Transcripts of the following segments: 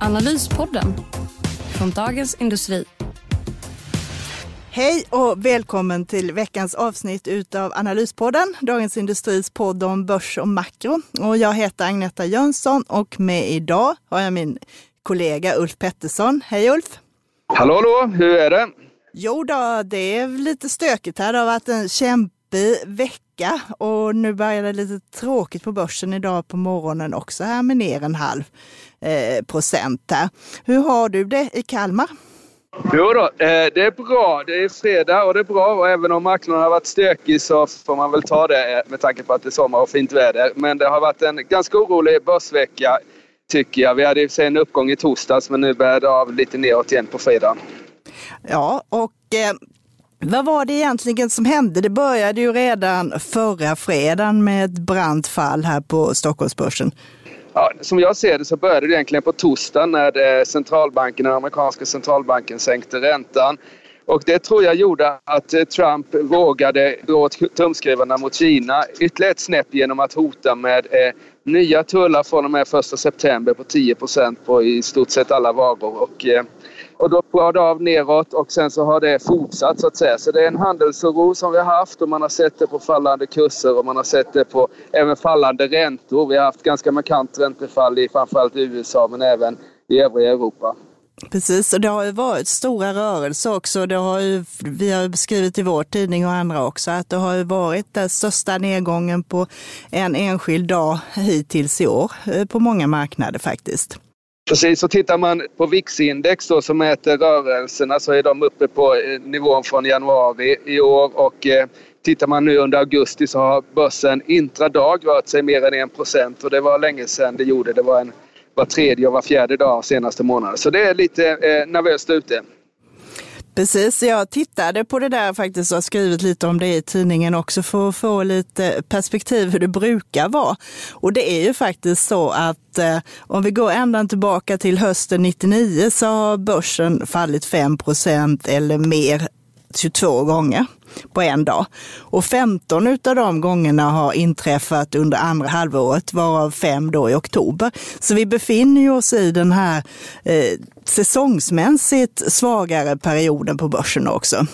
Analyspodden från Dagens Industri. Hej och välkommen till veckans avsnitt utav Analyspodden, Dagens Industris podd om börs och makro. Och jag heter Agneta Jönsson och med idag har jag min kollega Ulf Pettersson. Hej Ulf! Hallå, hallå, hur är det? Jo då, det är lite stökigt här. Det har varit en kämpig vecka och nu börjar det lite tråkigt på börsen idag på morgonen också här med ner en halv eh, procent här. Hur har du det i Kalmar? Jo då, eh, det är bra. Det är fredag och det är bra. Och även om marknaden har varit stökig så får man väl ta det eh, med tanke på att det är sommar och fint väder. Men det har varit en ganska orolig börsvecka tycker jag. Vi hade i en uppgång i torsdags men nu börjar det av lite neråt igen på fredag. Ja, och vad var det egentligen som hände? Det började ju redan förra fredagen med ett brant fall här på Stockholmsbörsen. Ja, som jag ser det så började det egentligen på torsdagen när eh, centralbanken, den amerikanska centralbanken sänkte räntan. Och det tror jag gjorde att eh, Trump vågade dra åt tumskruvarna mot Kina ytterligare ett snäpp genom att hota med eh, nya tullar från och med 1 september på 10 på i stort sett alla varor. Och, eh, och då det av neråt och sen så har det fortsatt så att säga. Så det är en handelsoro som vi har haft och man har sett det på fallande kurser och man har sett det på även fallande räntor. Vi har haft ganska markant räntefall i framförallt USA men även i övriga Europa. Precis, och det har ju varit stora rörelser också. Det har ju, vi har beskrivit i vår tidning och andra också att det har ju varit den största nedgången på en enskild dag hittills i år eh, på många marknader faktiskt. Precis, och tittar man på VIX-index då, som mäter rörelserna så är de uppe på eh, nivån från januari i år och eh, tittar man nu under augusti så har börsen intradag rört sig mer än 1 och det var länge sedan det gjorde. Det var en var tredje och var fjärde dag senaste månaden. Så det är lite eh, nervöst ute. Precis, jag tittade på det där faktiskt och har skrivit lite om det i tidningen också för att få lite perspektiv hur det brukar vara. Och det är ju faktiskt så att eh, om vi går ända tillbaka till hösten 99 så har börsen fallit 5% eller mer 22 gånger på en dag. Och 15 av de gångerna har inträffat under andra halvåret, varav fem då i oktober. Så vi befinner oss i den här eh, säsongsmässigt svagare perioden på börsen också.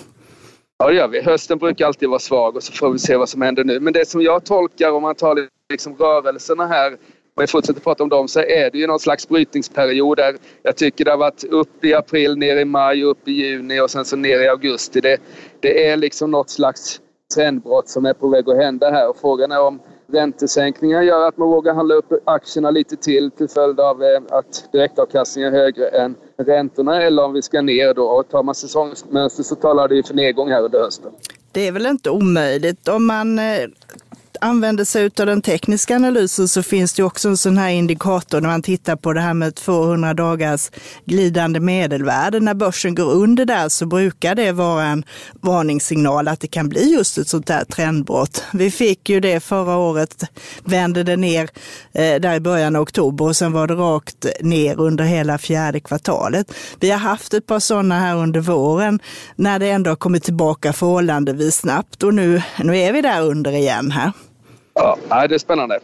Ja, det gör vi. Hösten brukar alltid vara svag och så får vi se vad som händer nu. Men det som jag tolkar om man tar liksom rörelserna här om vi fortsätter prata om dem så är det ju någon slags brytningsperiod där jag tycker det har varit upp i april, ner i maj, upp i juni och sen så ner i augusti. Det, det är liksom något slags trendbrott som är på väg att hända här och frågan är om räntesänkningar gör att man vågar handla upp aktierna lite till till följd av eh, att direktavkastningen är högre än räntorna eller om vi ska ner då. Och tar man säsongsmönster så talar det ju för nedgång här under hösten. Det är väl inte omöjligt om man eh, använder sig av den tekniska analysen så finns det också en sån här indikator när man tittar på det här med 200 dagars glidande medelvärde. När börsen går under där så brukar det vara en varningssignal att det kan bli just ett sånt där trendbrott. Vi fick ju det förra året, vände det ner eh, där i början av oktober och sen var det rakt ner under hela fjärde kvartalet. Vi har haft ett par sådana här under våren när det ändå har kommit tillbaka förhållandevis snabbt och nu, nu är vi där under igen här. Ja, det är spännande.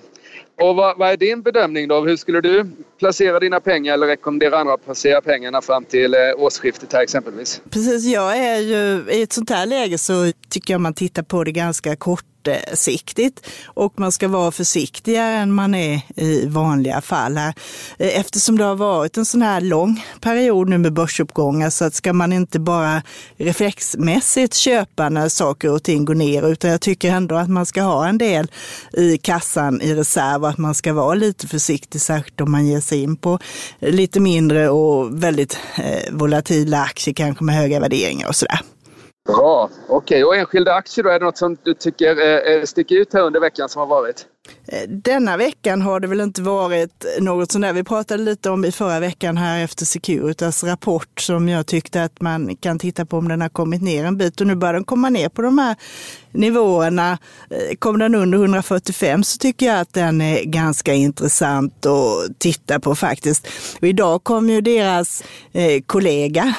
Och vad, vad, är din bedömning då? Hur skulle du placera dina pengar eller rekommendera andra att placera pengarna fram till eh, årsskiftet här exempelvis? Precis, jag är ju i ett sånt här läge så tycker jag man tittar på det ganska kort kortsiktigt och man ska vara försiktigare än man är i vanliga fall. Här. Eh, eftersom det har varit en sån här lång period nu med börsuppgångar så att ska man inte bara reflexmässigt köpa när saker och ting går ner utan jag tycker ändå att man ska ha en del i kassan i reserv och att man ska vara lite försiktig, särskilt om man ger sig in på lite mindre och väldigt eh, volatila aktier, kanske med höga värderingar och sådär. Bra. Okej, okay. och enskilda aktier då? Är det något som du tycker eh, eh sticker ut här under veckan som har varit? Eh, denna veckan har det väl inte varit något sånt där. Vi pratade lite om i förra veckan här efter Securitas rapport som jag tyckte att man kan titta på om den har kommit ner en bit och nu börjar den komma ner på de här nivåerna. Eh, kom den under 145 så tycker jag att den är ganska intressant att titta på faktiskt. Och idag kom ju deras eh, kollega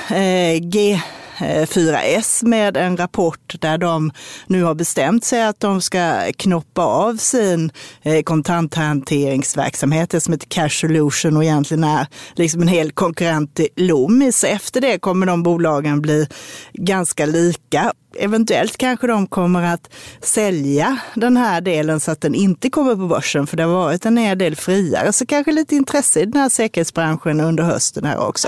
G Eh, 4S med en rapport där de nu har bestämt sig att de ska knoppa av sin eh, kontanthanteringsverksamhet, det som heter Cash Solution och egentligen är liksom en hel konkurrent till Loomis. Efter det kommer de bolagen bli ganska lika. Eventuellt kanske de kommer att sälja den här delen så att den inte kommer på börsen, för det har varit en hel del friare. Så kanske lite intresse i den här säkerhetsbranschen under hösten här också.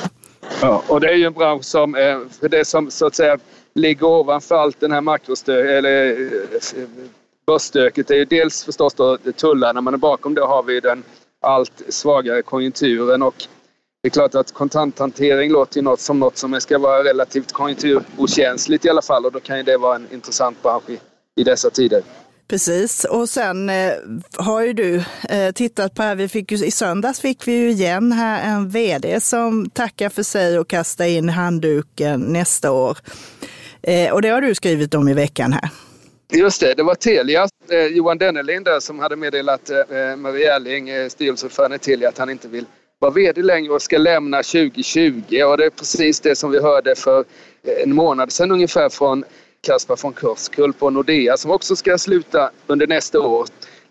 Ja, och det är ju en bransch som, för det som så att säga ligger ovanför allt den här makrostö eller eh, börsstöket är ju dels förstås då tullarna men bakom det har vi den allt svagare konjunkturen och det är klart att kontanthantering låter ju något som något som ska vara relativt konjunkturokänsligt i alla fall och då kan ju det vara en intressant bransch i, i dessa tider. Precis, och sen eh, har ju du eh, tittat på här, vi fick ju, i söndags fick vi ju igen här en vd som tackar för sig och kastar in handduken nästa år. Eh, och det har du skrivit om i veckan här. Just det, det var Telia, eh, Johan Dennelind där som hade meddelat eh, eh Marie Erling, eh, styrelseordförande i Telia, att han inte vill vara vd längre och ska lämna 2020. Och det är precis det som vi hörde för eh, en månad sedan ungefär från Kaspar von Kurskull på Nordea som också ska sluta under nästa år.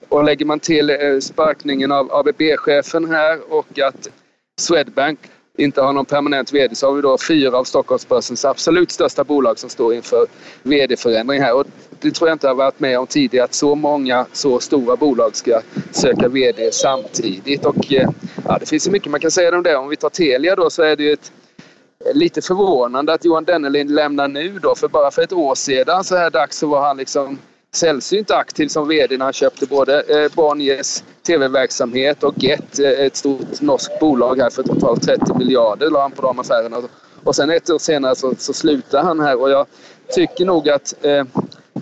Och lägger man till eh, sparkningen av ABB-chefen här och att Swedbank inte har någon permanent VD så har vi då fyra av Stockholmsbörsens absolut största bolag som står inför VD-förändring här. Och det tror jag inte jag har varit med om tidigare att så många så stora bolag ska söka VD samtidigt. Och eh, ja, det finns ju mycket man kan säga om det. Om vi tar Telia då så är det ju ett lite förvånande att Johan Dennelind lämnar nu då. För bara för ett år sedan så här dags så var han liksom sällsynt aktiv som VD när han köpte både eh, Bonniers TV-verksamhet och Get, eh, ett stort norskt bolag här för totalt 30 miljarder la han på de affärerna. Och sen ett år senare så, så slutar han här och jag tycker nog att eh,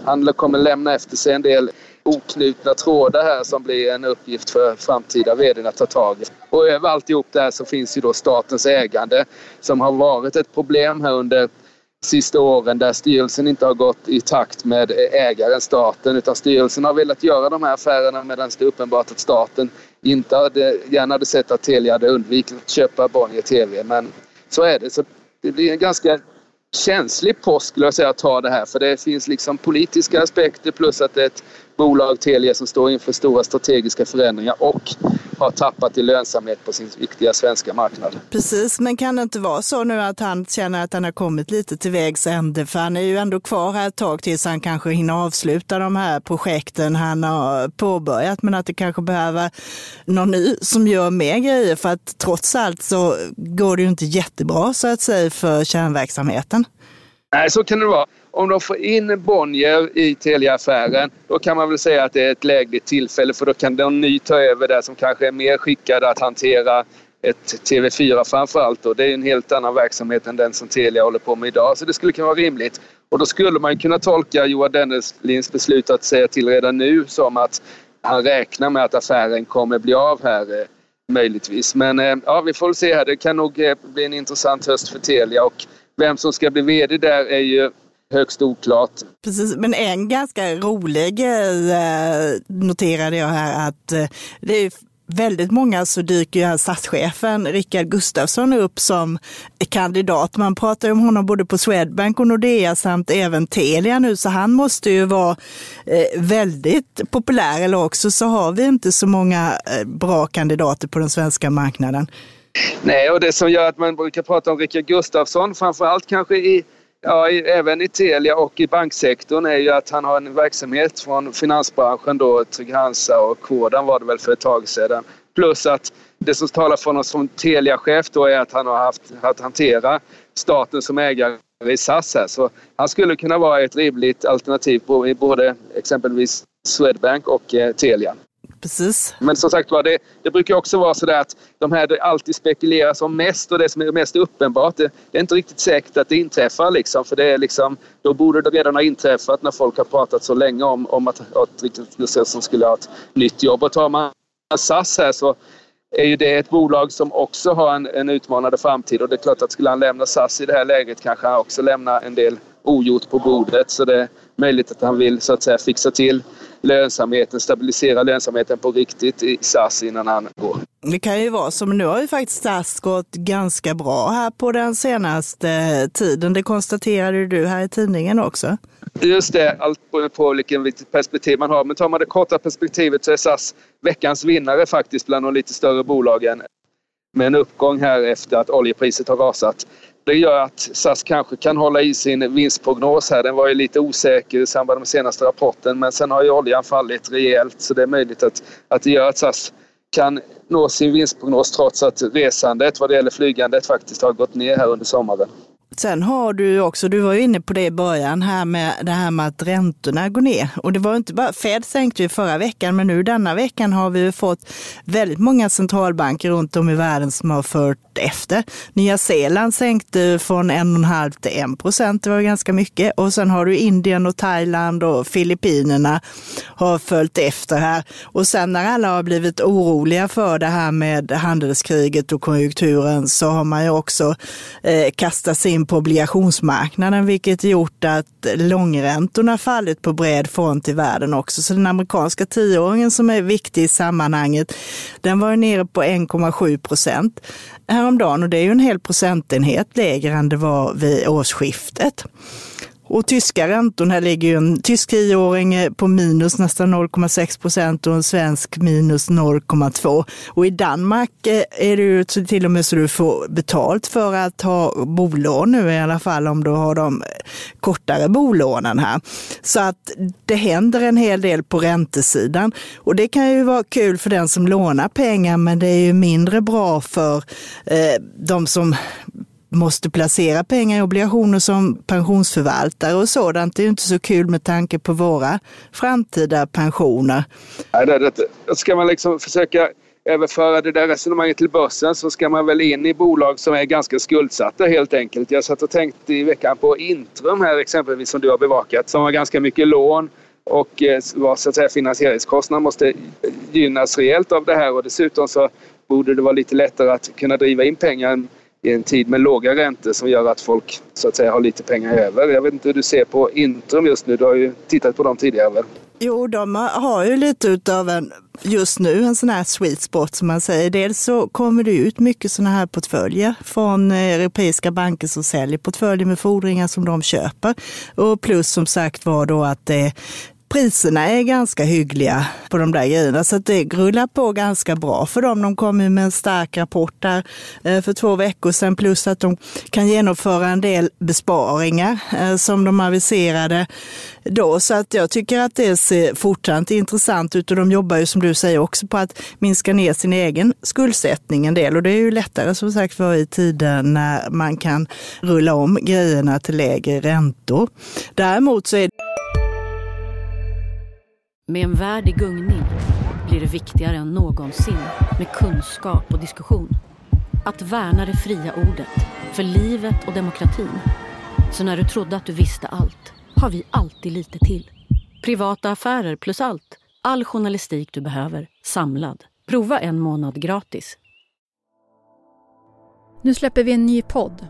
han kommer lämna efter sig en del oknutna trådar här som blir en uppgift för framtida vd att ta tag i. Och över alltihop där så finns ju då statens ägande som har varit ett problem här under sista åren där styrelsen inte har gått i takt med ägaren staten utan styrelsen har velat göra de här affärerna medan det är uppenbart att staten inte hade, gärna hade sett att Telia hade undvikit att köpa Bonnier TV. Men så är det. Så det blir en ganska känslig post skulle jag säga att ta det här för det finns liksom politiska aspekter plus att det är ett bolag, Telia, som står inför stora strategiska förändringar och har tappat i lönsamhet på sin viktiga svenska marknad. Precis, men kan det inte vara så nu att han känner att han har kommit lite till vägs ände? För han är ju ändå kvar här ett tag tills han kanske hinner avsluta de här projekten han har påbörjat, men att det kanske behöver någon ny som gör mer grejer. För att trots allt så går det ju inte jättebra så att säga för kärnverksamheten. Nej, så kan det vara om de får in Bonnier i Telia-affären då kan man väl säga att det är ett lägligt tillfälle för då kan någon ny ta över där som kanske är mer skickad att hantera ett TV4 framförallt. då. det är en helt annan verksamhet än den som Telia håller på med idag. Så det skulle kunna vara rimligt. Och då skulle man kunna tolka Johan Dennerlins beslut att säga till redan nu som att han räknar med att affären kommer bli av här eh, möjligtvis. Men eh, ja, vi får väl se här. Det kan nog eh, bli en intressant höst för Telia och vem som ska bli VD där är ju högst oklart. Precis, men en ganska rolig grej eh, noterade jag här att eh, det är väldigt många så dyker ju statschefen Rickard Gustafsson upp som kandidat. Man pratar ju om honom både på Swedbank och Nordea samt även Telia nu, så han måste ju vara eh, väldigt populär. Eller också så har vi inte så många bra kandidater på den svenska marknaden. Nej, och det som gör att man brukar prata om Rickard Gustafsson, framförallt kanske i Ja, även i Telia och i banksektorn är ju att han har en verksamhet från finansbranschen då, Trygg-Hansa och Kodan var det väl för ett tag sedan. Plus att det som talar för honom som Telia-chef då är att han har haft att hantera staten som ägare i SAS här. Så han skulle kunna vara ett rimligt alternativ i både exempelvis Swedbank och eh, Telia precis. Men som sagt var, det, det brukar också vara så där att de här det alltid spekuleras om mest och det som är mest uppenbart, det, det, är inte riktigt säkert att det inträffar liksom. För det är liksom, då borde det redan ha inträffat när folk har pratat så länge om, om att, att Richard skulle ha ett nytt jobb. Och tar man SAS här så är ju det ett bolag som också har en, en utmanande framtid och det är klart att skulle han lämna SAS i det här läget kanske han också lämnar en del ogjort på bordet. Så det är möjligt att han vill så att säga fixa till lönsamheten, stabilisera lönsamheten på riktigt i SAS innan han går. Det kan ju vara som nu har ju faktiskt SAS gått ganska bra här på den senaste tiden. Det konstaterade du här i tidningen också. Just det, allt beror på vilket perspektiv man har. Men tar man det korta perspektivet så är SAS veckans vinnare faktiskt bland de lite större bolagen. Med en uppgång här efter att oljepriset har rasat. Det gör att SAS kanske kan hålla i sin vinstprognos här. Den var ju lite osäker i samband med senaste rapporten men sen har ju oljan fallit rejält så det är möjligt att, att det gör att SAS kan nå sin vinstprognos trots att resandet vad det gäller flygandet faktiskt har gått ner här under sommaren. Sen har du också, du var ju inne på det i början här med det här med att räntorna går ner. Och det var inte bara, Fed sänkte ju förra veckan, men nu denna veckan har vi fått väldigt många centralbanker runt om i världen som har fört efter. Nya Zeeland sänkte från 1,5 till 1 procent, det var ganska mycket. Och sen har du Indien och Thailand och Filippinerna har följt efter här. Och sen när alla har blivit oroliga för det här med handelskriget och konjunkturen så har man ju också eh, kastat sig in på obligationsmarknaden, vilket gjort att långräntorna fallit på bred front i världen också. Så den amerikanska tioåringen som är viktig i sammanhanget, den var nere på 1,7 procent häromdagen och det är ju en hel procentenhet lägre än det var vid årsskiftet. Och tyska räntorna ligger ju en tysk tioåring eh, på minus nästan 0,6 procent och en svensk minus 0,2. Och i Danmark eh, är det ju till och med så du får betalt för att ha bolån nu i alla fall om du har de eh, kortare bolånen här. Så att det händer en hel del på räntesidan och det kan ju vara kul för den som lånar pengar men det är ju mindre bra för eh, de som måste placera pengar i obligationer som pensionsförvaltare och sådant. Det är ju inte så kul med tanke på våra framtida pensioner. Nej, det, det, ska man liksom försöka överföra det där resonemanget till börsen så ska man väl in i bolag som är ganska skuldsatta helt enkelt. Jag satt och tänkte i veckan på Intrum här exempelvis som du har bevakat som har ganska mycket lån och eh, vars var så att säga finansieringskostnader måste gynnas rejält av det här och dessutom så borde det vara lite lättare att kunna driva in pengar i en tid med låga räntor som gör att folk så att säga har lite pengar över. Jag vet inte hur du ser på Intrum just nu. Du har ju tittat på dem tidigare väl? Jo, de har ju lite utav en, just nu, en sån här sweet spot som man säger. Dels så kommer det ut mycket såna här portföljer från eh, europeiska banker som säljer portföljer med fordringar som de köper. Och plus som sagt var då att det priserna är ganska hyggliga på de där grejerna. Så det rullar på ganska bra för dem. De kom ju med en stark rapport där eh, för två veckor sedan. Plus att de kan genomföra en del besparingar eh, som de aviserade då. Så att jag tycker att det ser fortsatt intressant ut och de jobbar ju som du säger också på att minska ner sin egen skuldsättning en del. Och det är ju lättare som sagt för i tider när man kan rulla om grejerna till lägre räntor. Däremot så är det med en värld i gungning blir det viktigare än någonsin med kunskap och diskussion. Att värna det fria ordet, för livet och demokratin. Så när du trodde att du visste allt, har vi alltid lite till. Privata affärer plus allt. All journalistik du behöver, samlad. Prova en månad gratis. Nu släpper vi en ny podd.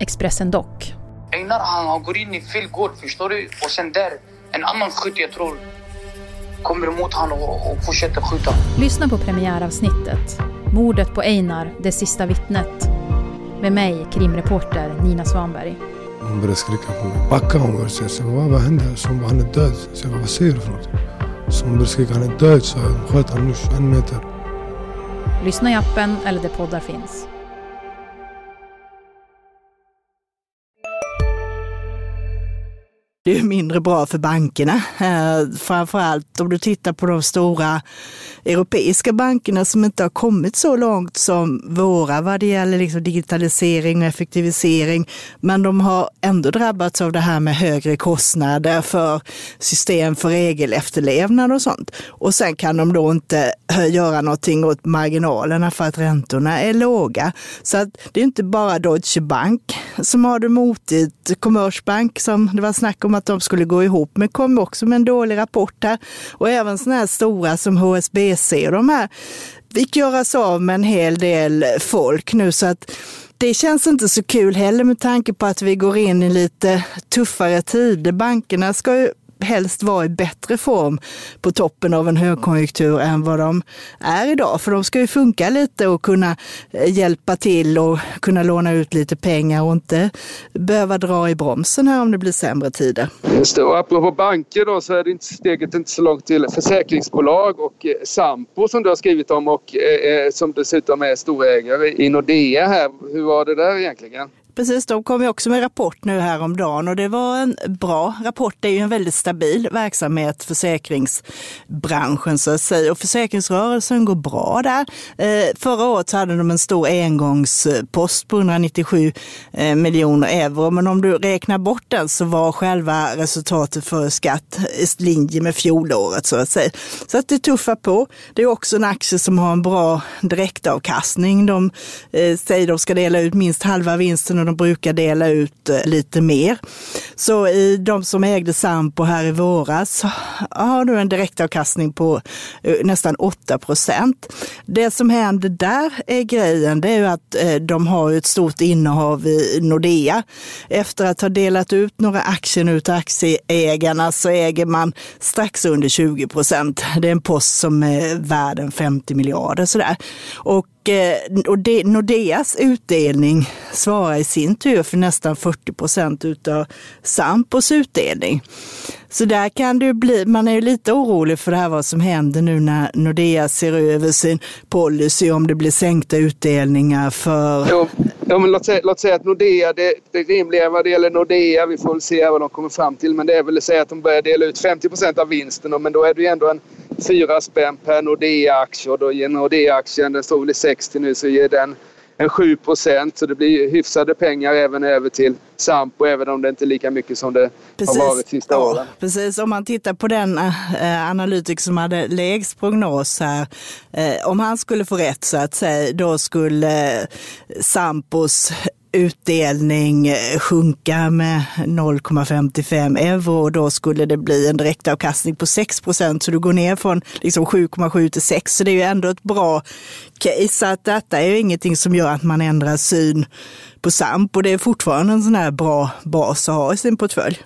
Expressen Dock. Einar han går in i fel gård, förstår du? Och sen där, en annan skytt jag tror kommer emot honom och, fortsätter skjuta. Lyssna på premiäravsnittet. Mordet på Einar, det sista vittnet. Med mig, krimreporter Nina Svanberg. Hon började skrika på mig. Backa hon började säga. Så vad, vad hände? Så hon bara, han är död. Så jag bara, vad säger du för något? Så hon började skrika, han är död. Så jag sköt honom nu 21 meter. Lyssna i appen eller där poddar finns. Det är mindre bra för bankerna. Framför framförallt om du tittar på de stora europeiska bankerna som inte har kommit så långt som våra vad det gäller liksom digitalisering och effektivisering. Men de har ändå drabbats av det här med högre kostnader för system för regelefterlevnad och sånt. Och sen kan de då inte göra någonting åt marginalerna för att räntorna är låga. Så att det är inte bara Deutsche Bank som har det motigt. Commerzbank som det var snack om att de skulle gå ihop men kom också med en dålig rapport här. Och även sådana här stora som HSBC och de här fick göras av med en hel del folk nu så att det känns inte så kul heller med tanke på att vi går in i lite tuffare tider. Bankerna ska ju helst vara i bättre form på toppen av en högkonjunktur än vad de är idag. För de ska ju funka lite och kunna eh, hjälpa till och kunna låna ut lite pengar och inte behöva dra i bromsen här om det blir sämre tider. Just det. Och apropå banker då så är det inte steget inte så långt till försäkringsbolag och eh, Sampo som du har skrivit om och eh, eh, som dessutom är storägare i Nordea här. Hur var det där egentligen? Precis, de kom ju också med rapport nu häromdagen och det var en bra rapport. Det är ju en väldigt stabil verksamhet, försäkringsbranschen så att säga. Och försäkringsrörelsen går bra där. Eh, förra året hade de en stor engångspost på 197 eh, miljoner euro. Men om du räknar bort den så var själva resultatet för skatt i linje med fjolåret så att säga. Så att det tuffar på. Det är också en aktie som har en bra direktavkastning. De eh, säger att de ska dela ut minst halva vinsten de brukar dela ut eh, lite mer. Så i de som ägde Sampo här i våras har du en direktavkastning på eh, nästan 8 procent. Det som händer där är grejen, det är ju att eh, de har ett stort innehav i Nordea. Efter att ha delat ut några aktier nu till aktieägarna så äger man strax under 20 procent. Det är en post som är värd 50 miljarder sådär. Och Eh, och Nordeas utdelning svarar i sin tur för nästan 40 procent utav Sampos utdelning. Så där kan det bli, man är ju lite orolig för det här vad som händer nu när Nordea ser över sin policy om det blir sänkta utdelningar för... Ja, men låt, säga, låt säga att Nordea, det, det rimliga vad det gäller Nordea, vi får väl se vad de kommer fram till, men det är väl att säga att de börjar dela ut 50 procent av vinsten, men då är det ju ändå en fyra spänn per Nordea-aktie och då ger Nordea-aktien, den står väl i 60 nu, så ger den en 7 procent. Så det blir hyfsade pengar även över till Sampo, även om det inte är lika mycket som det precis. har varit sista ja, åren. Precis, om man tittar på den eh, analytiker som hade lägst prognos här, eh, om han skulle få rätt så att säga, då skulle eh, Sampos utdelning eh, sjunka med 0,55 euro och då skulle det bli en direktavkastning på 6 procent. Så du går ner från liksom 7,7 till 6. Så det är ju ändå ett bra case. Så att detta är ju ingenting som gör att man ändrar syn på SAMP och det är fortfarande en sån här bra bas att ha i sin portfölj.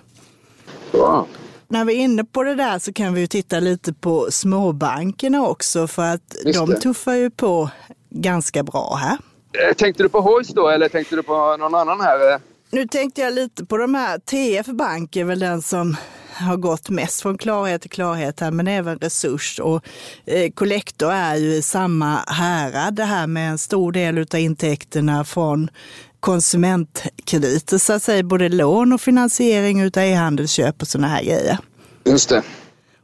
Wow. När vi är inne på det där så kan vi ju titta lite på småbankerna också för att de tuffar ju på ganska bra här. Eh, tänkte du på Hoist då eller tänkte du på någon annan här? Nu tänkte jag lite på de här. TF Bank är väl den som har gått mest från klarhet till klarhet här, men även Resurs och eh, Collector är ju i samma härad. Det här med en stor del av intäkterna från konsumentkrediter, så att säga, både lån och finansiering av e-handelsköp och sådana här grejer. Just det.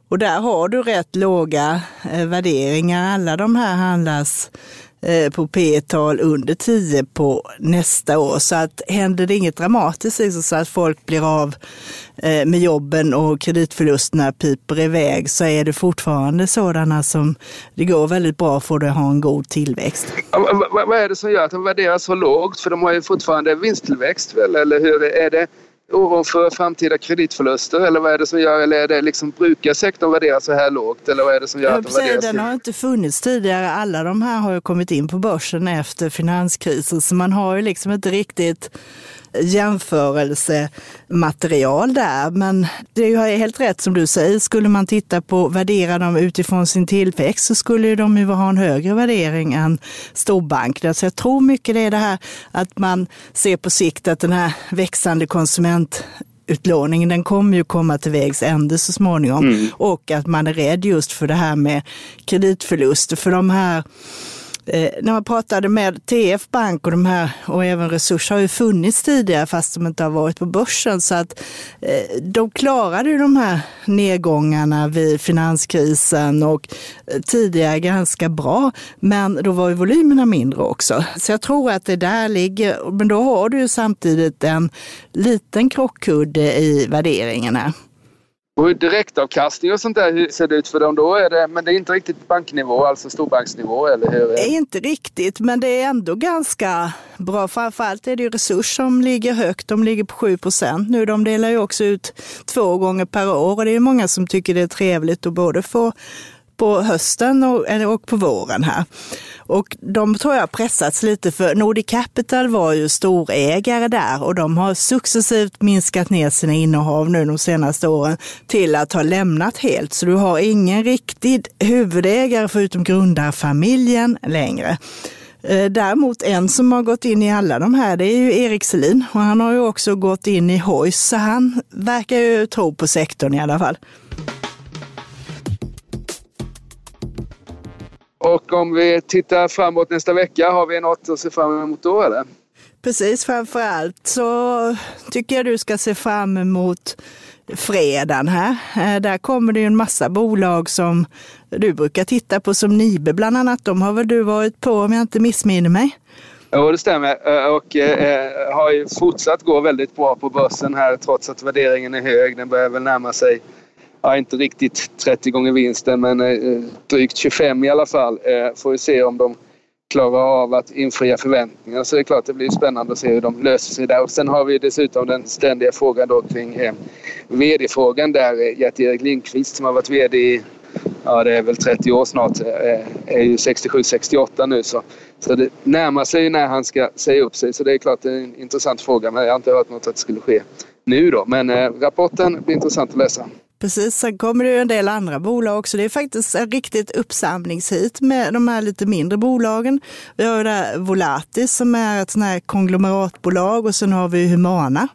Och där har du rätt låga eh, värderingar. Alla de här handlas Eh, Eh, på P-tal under 10 på nästa år. Så att händer det inget dramatiskt, liksom så att folk blir av eh, med jobben och kreditförlusterna piper iväg, så är det fortfarande sådana som det går väldigt bra för att ha en god tillväxt. Vad är det som gör att de värderas så lågt? För de har ju fortfarande vinsttillväxt, väl? eller hur? Är det oro för framtida kreditförluster eller vad är det som gör, eller är det liksom brukarsektorn värderas så här lågt eller vad är det som gör att de värderas Den har inte funnits tidigare. Alla de här har ju kommit in på börsen efter finanskrisen så man har ju liksom inte riktigt jämförelsematerial där. Men det är ju helt rätt som du säger, skulle man titta på värdera dem utifrån sin tillväxt så skulle de ju ha en högre värdering än storbankerna. Så jag tror mycket det är det här att man ser på sikt att den här växande konsument utlåningen, den kommer ju komma till vägs ände så småningom. Mm. Och att man är rädd just för det här med kreditförluster. För de här Eh, när man pratade med TF Bank och de här och även Resurs har ju funnits tidigare fast de inte har varit på börsen. Så att eh, de klarade ju de här nedgångarna vid finanskrisen och eh, tidigare ganska bra. Men då var ju volymerna mindre också. Så jag tror att det där ligger. Men då har du ju samtidigt en liten krockkudde i värderingarna. Och hur direktavkastning och sånt där, hur ser det ut för dem då? Är det, men det är inte riktigt banknivå, alltså storbanksnivå, eller hur? Det är inte riktigt, men det är ändå ganska bra. Framförallt är det ju Resurs som ligger högt. De ligger på 7 procent nu. De delar ju också ut två gånger per år och det är många som tycker det är trevligt att både få på hösten och, och på våren här. Och de tror jag pressats lite för Nordic Capital var ju storägare där och de har successivt minskat ner sina innehav nu de senaste åren till att ha lämnat helt. Så du har ingen riktig huvudägare förutom grundarfamiljen längre. Eh, däremot en som har gått in i alla de här, det är ju Erik Selin och han har ju också gått in i Hoist så han verkar ju tro på sektorn i alla fall. Och om vi tittar framåt nästa vecka, har vi något att se fram emot då eller? Precis, framför allt så tycker jag du ska se fram emot fredagen här. Eh, där kommer det ju en massa bolag som du brukar titta på, som Nibe bland annat. De har väl du varit på om jag inte missminner mig? Ja, det stämmer. Eh, och eh, har ju fortsatt gå väldigt bra på börsen här trots att värderingen är hög. Den börjar väl närma sig ja, inte riktigt 30 gånger vinsten men eh, drygt 25 i alla fall. Eh, får vi se om de klarar av att infria förväntningarna. Så det är klart det blir spännande att se hur de löser sig där. Och sen har vi dessutom den ständiga frågan då kring eh, VD-frågan där eh, Gert-Erik Lindqvist som har varit VD i ja, det är väl 30 år snart, eh, är ju 67-68 nu så, så det närmar sig när han ska säga upp sig så det är klart det är en intressant fråga men jag har inte hört något att det skulle ske nu då. Men eh, rapporten blir intressant att läsa. Precis, sen kommer det ju en del andra bolag också. Det är faktiskt ett riktigt uppsamlingshit med de här lite mindre bolagen. Vi har ju där Volatis som är ett sånt här konglomeratbolag och sen har vi Humana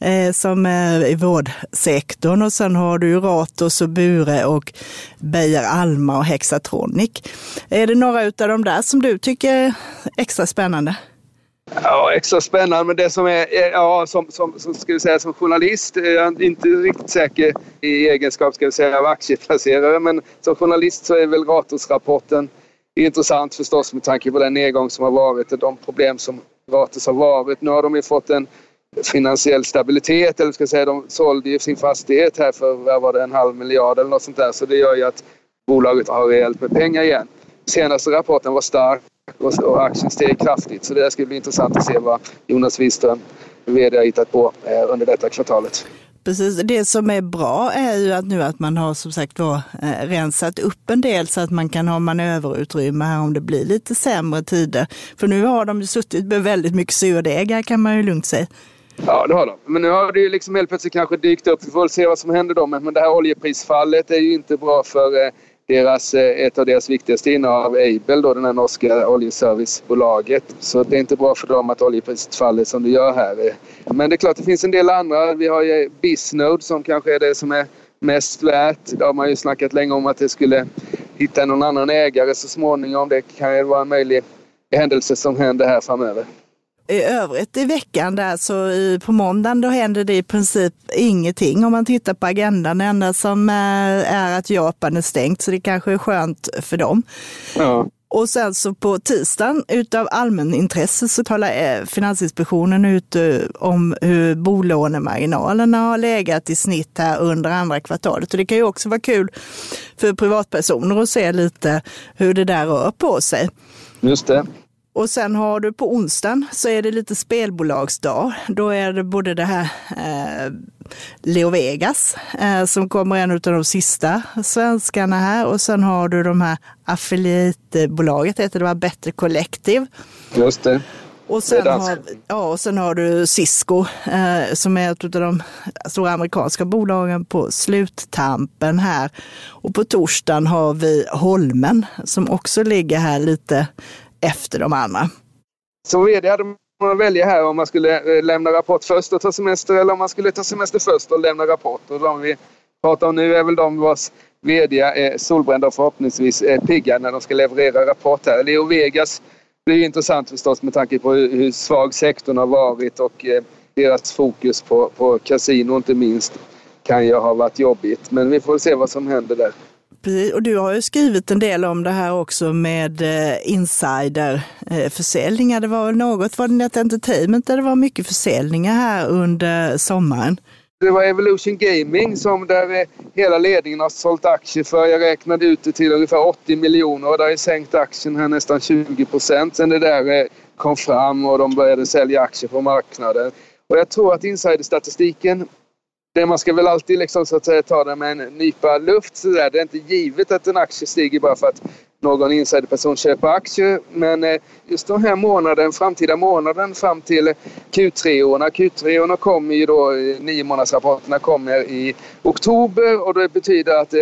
eh, som är i vårdsektorn och sen har du ju Ratos och Bure och Beijer Alma och Hexatronic. Är det några av de där som du tycker är extra spännande? Ja, extra spännande. Men det som är, ja, som, som, som, ska vi säga, som journalist är jag inte riktigt säker i egenskap ska vi säga, av aktieplacerare. Men som journalist så är väl Ratos-rapporten intressant förstås med tanke på den nedgång som har varit och de problem som Ratos har varit. Nu har de ju fått en finansiell stabilitet, eller ska jag säga, de sålde ju sin fastighet här för vad var det, en halv miljard eller något sånt där. Så det gör ju att bolaget har rejält med pengar igen. Senaste rapporten var stark och aktien steg kraftigt. Så det ska bli intressant att se vad Jonas Wiström, VD, har hittat på eh, under detta kvartalet. Precis, det som är bra är ju att nu att man har som sagt var eh, rensat upp en del så att man kan ha manöverutrymme här om det blir lite sämre tider. För nu har de ju suttit med väldigt mycket surdegar kan man ju lugnt säga. Ja, det har de. Men nu har det ju liksom helt plötsligt kanske dykt upp. Vi får väl se vad som händer då. Men det här oljeprisfallet är ju inte bra för eh, deras, eh, ett av deras viktigaste innehav, Aibel, då, det här norska oljeservicebolaget. Så det är inte bra för dem att oljepriset faller som det gör här. Men det är klart, det finns en del andra. Vi har ju Bisnode som kanske är det som är mest värt. Det har man ju snackat länge om att det skulle hitta någon annan ägare så småningom. Det kan ju vara en möjlig händelse som händer här framöver i övrigt i veckan där så i, på måndagen då händer det i princip ingenting om man tittar på agendan. Det enda som eh, är att Japan är stängt så det kanske är skönt för dem. Ja. Och sen så på tisdagen utav allmänintresse så talar eh, Finansinspektionen ut eh, om hur bolånemarginalerna har legat i snitt här under andra kvartalet. Och det kan ju också vara kul för privatpersoner att se lite hur det där rör på sig. Just det. Och sen har du på onsdagen så är det lite spelbolagsdag. Då är det både det här eh, Leo Vegas eh, som kommer en av de sista svenskarna här och sen har du de här affiliatebolaget, heter det var Bättre Collective. Just det. Och sen, har, ja, och sen har du Cisco eh, som är ett av de stora amerikanska bolagen på sluttampen här. Och på torsdagen har vi Holmen som också ligger här lite efter de andra. Som vd hade man att välja här om man skulle eh, lämna rapport först och ta semester eller om man skulle ta semester först och lämna rapport. Och de vi pratar om nu är väl de vars vd är solbrända och förhoppningsvis är pigga när de ska leverera rapport här. Leo Vegas blir intressant förstås med tanke på hur svag sektorn har varit och eh, deras fokus på, på kasino inte minst kan ju ha varit jobbigt. Men vi får se vad som händer där. Precis, och du har ju skrivit en del om det här också med eh, insiderförsäljningar. Eh, det var väl något, var det Net Entertainment där det var mycket försäljningar här under sommaren? Det var Evolution Gaming som där eh, hela ledningen har sålt aktier för. Jag räknade ut det till ungefär 80 miljoner och det har sänkt aktien här nästan 20 procent sen det där eh, kom fram och de började sälja aktier på marknaden. Och jag tror att insiderstatistiken det man ska väl alltid liksom, så att säga, ta det med en nypa luft. Så där. Det är inte givet att en aktie stiger bara för att någon insiderperson köper aktier. Men eh, just den här månaden, framtida månaden fram till Q3-orna. Q3-orna kommer ju då, eh, nio månadsrapporterna kommer i oktober och det betyder att eh,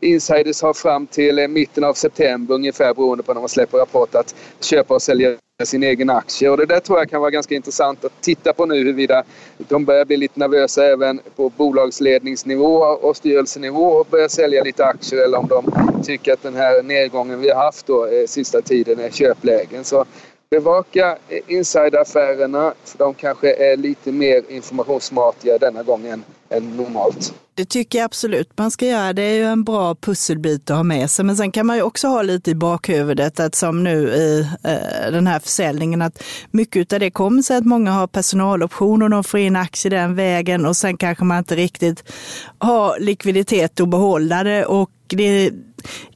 insiders har fram till eh, mitten av september ungefär beroende på när man släpper rapport att köpa och sälja sin egen aktie. Och det där tror jag kan vara ganska intressant att titta på nu huruvida de börjar bli lite nervösa även på bolagsledningsnivå och styrelsenivå och börjar sälja lite aktier eller om de tycker att den här nedgången vi har haft då eh, sista tiden är köplägen. Så bevaka eh, insideraffärerna för de kanske är lite mer informationssmartiga denna gången än normalt. Det tycker jag absolut man ska göra. Det är ju en bra pusselbit att ha med sig. Men sen kan man ju också ha lite i bakhuvudet att som nu i eh, den här försäljningen att mycket av det kommer sig att många har personaloptioner och de får in aktier den vägen och sen kanske man inte riktigt har likviditet att behålla det och det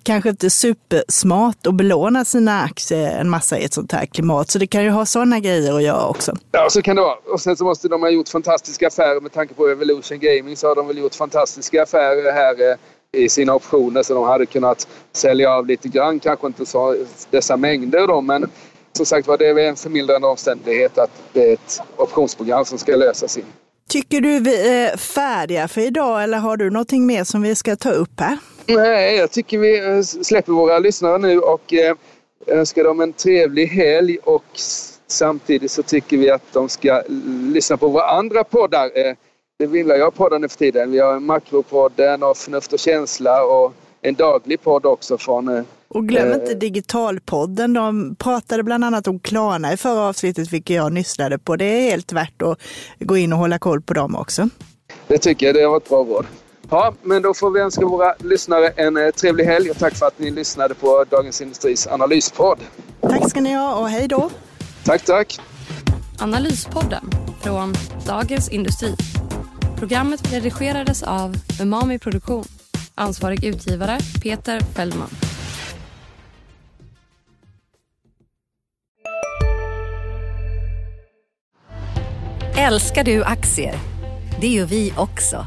kanske inte supersmart att belåna sina aktier en massa i ett sånt här klimat. Så det kan ju ha sådana grejer att göra också. Ja, så kan det vara. Och sen så måste de ha gjort fantastiska affärer med tanke på Evolution Gaming så har de väl gjort fantastiska affärer här eh, i sina optioner så de hade kunnat sälja av lite grann, kanske inte så dessa mängder då, men som sagt var det är en förmildrande omständighet att det är ett optionsprogram som ska lösas in. Tycker du vi är färdiga för idag eller har du någonting mer som vi ska ta upp här? Nej, jag tycker vi eh, släpper våra lyssnare nu och eh, önskar dem en trevlig helg och samtidigt så tycker vi att de ska lyssna på våra andra poddar. Eh, det vill jag poddar nu för tiden. Vi har Makropodden och Förnuft och känsla och en daglig podd också från och glöm inte Digitalpodden. De pratade bland annat om Klarna i förra avsnittet, vilket jag nyssnade på. Det är helt värt att gå in och hålla koll på dem också. Det tycker jag. Det var ett bra råd. Ja, men då får vi önska våra lyssnare en eh, trevlig helg och tack för att ni lyssnade på Dagens Industris analyspodd. Tack ska ni ha och hej då. Tack, tack. Analyspodden från Dagens Industri. Programmet redigerades av Umami Produktion. Ansvarig utgivare Peter Fellman. Älskar du aktier? Det gör vi också.